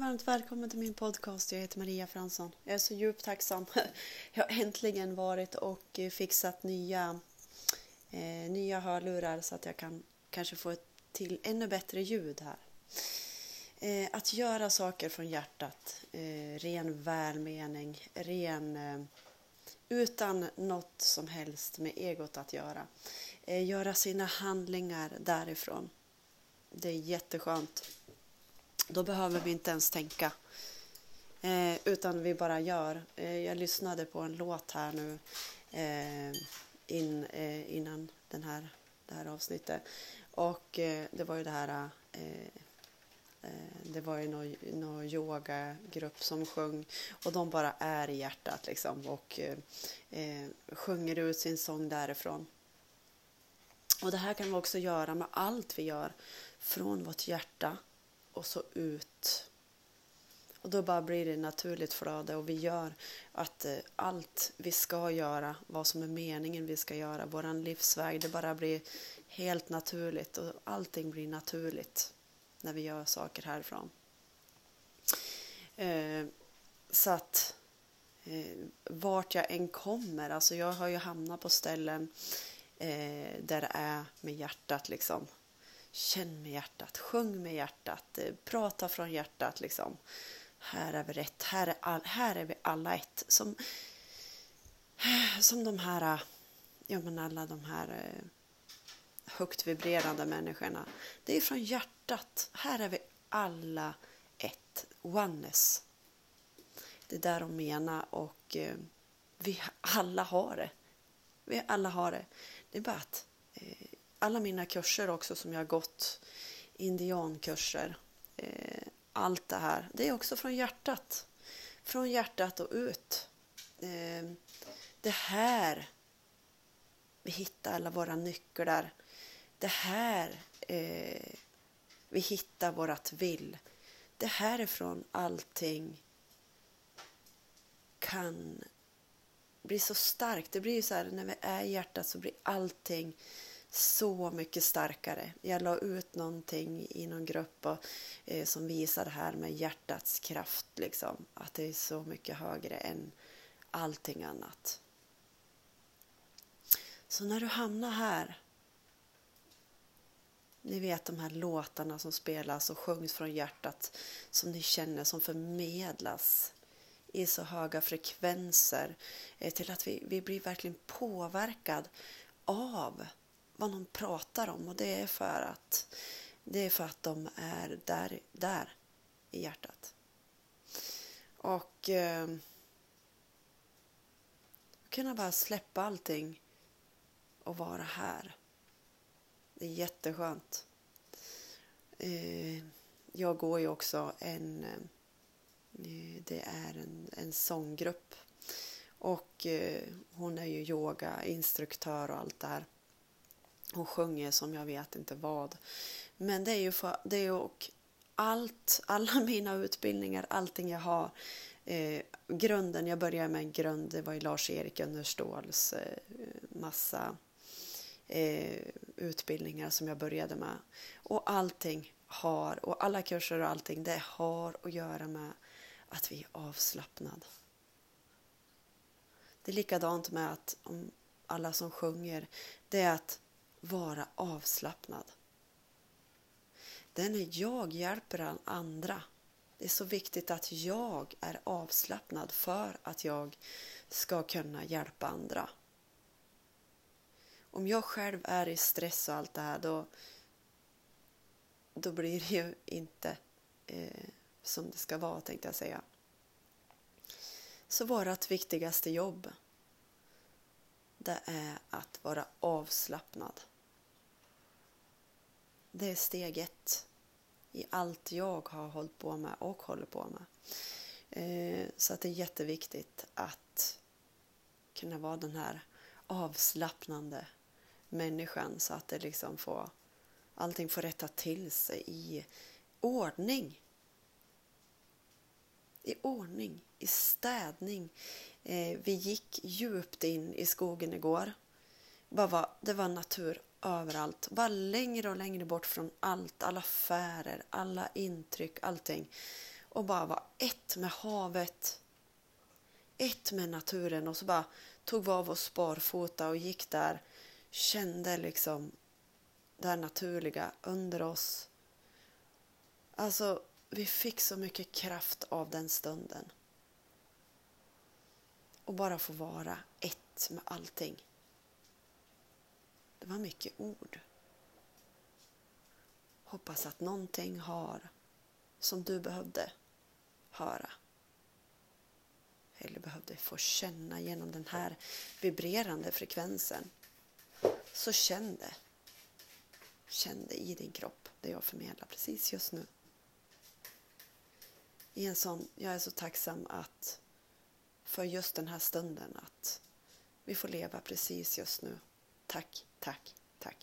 varmt välkommen till min podcast. Jag heter Maria Fransson. Jag är så djupt tacksam. Jag har äntligen varit och eh, fixat nya, eh, nya hörlurar så att jag kan kanske få ett till ännu bättre ljud här. Eh, att göra saker från hjärtat, eh, ren välmening, ren eh, utan något som helst med egot att göra. Eh, göra sina handlingar därifrån. Det är jätteskönt. Då behöver vi inte ens tänka. Eh, utan vi bara gör. Eh, jag lyssnade på en låt här nu eh, in, eh, innan den här, det här avsnittet. Och eh, det var ju det här eh, eh det var ju någon, någon yogagrupp som sjöng och de bara är i hjärtat liksom och eh, eh, sjunger ut sin sång därifrån. Och det här kan vi också göra med allt vi gör från vårt hjärta och så ut. Och då bara blir det naturligt flöde och vi gör att eh, allt vi ska göra, vad som är meningen vi ska göra, våran livsväg, det bara blir helt naturligt och allting blir naturligt när vi gör saker härifrån. Eh, så att eh, vart jag än kommer, alltså jag har ju hamnat på ställen eh, där det är med hjärtat liksom Känn med hjärtat, sjung med hjärtat, eh, prata från hjärtat liksom. Här är vi rätt, här är, all, här är vi alla ett. Som, som de här, eh, ja men alla de här eh, högt vibrerande människorna. Det är från hjärtat. Här är vi alla ett. Oneness. Det är där de menar och vi alla har det. Vi alla har det. Det är bara att eh, alla mina kurser också som jag har gått, indiankurser, eh, allt det här, det är också från hjärtat. Från hjärtat och ut. Eh, det här vi hittar alla våra nycklar. Det här eh, vi hittar vårat vill. Det är härifrån allting kan bli så starkt. Det blir ju så här när vi är i hjärtat så blir allting så mycket starkare. Jag la ut någonting i någon grupp och, eh, som visar det här med hjärtats kraft, liksom. att det är så mycket högre än allting annat. Så när du hamnar här, ni vet de här låtarna som spelas och sjungs från hjärtat som ni känner som förmedlas i så höga frekvenser eh, till att vi, vi blir verkligen påverkad av vad någon pratar om och det är för att det är för att de är där, där i hjärtat. Och eh, kunna bara släppa allting och vara här. Det är jätteskönt. Eh, jag går ju också en, eh, det är en, en sånggrupp och eh, hon är ju yogainstruktör och allt det här och sjunger som jag vet inte vad. Men det är ju för, det är och allt, alla mina utbildningar, allting jag har. Eh, grunden, jag började med en grund, det var ju Lars-Erik Önnerståls eh, massa eh, utbildningar som jag började med. Och allting har, och alla kurser och allting, det har att göra med att vi är avslappnade. Det är likadant med att om alla som sjunger, det är att vara avslappnad. Det är när jag hjälper andra. Det är så viktigt att jag är avslappnad för att jag ska kunna hjälpa andra. Om jag själv är i stress och allt det här då, då blir det ju inte eh, som det ska vara tänkte jag säga. Så vårt viktigaste jobb det är att vara avslappnad. Det är steg ett i allt jag har hållit på med och håller på med. Eh, så att det är jätteviktigt att kunna vara den här avslappnande människan så att det liksom får allting får rätta till sig i ordning. I ordning, i städning. Eh, vi gick djupt in i skogen igår. Det var natur överallt. Bara längre och längre bort från allt, alla affärer, alla intryck, allting. och bara vara ett med havet, ett med naturen och så bara tog vi av oss barfota och gick där, kände liksom det naturliga under oss. Alltså, vi fick så mycket kraft av den stunden. Och bara få vara ett med allting. Det var mycket ord. Hoppas att någonting har som du behövde höra. Eller behövde få känna genom den här vibrerande frekvensen. Så känn det. Känn det i din kropp, det jag förmedlar precis just nu. I en sån, jag är så tacksam att för just den här stunden att vi får leva precis just nu. Tack, tack, tack.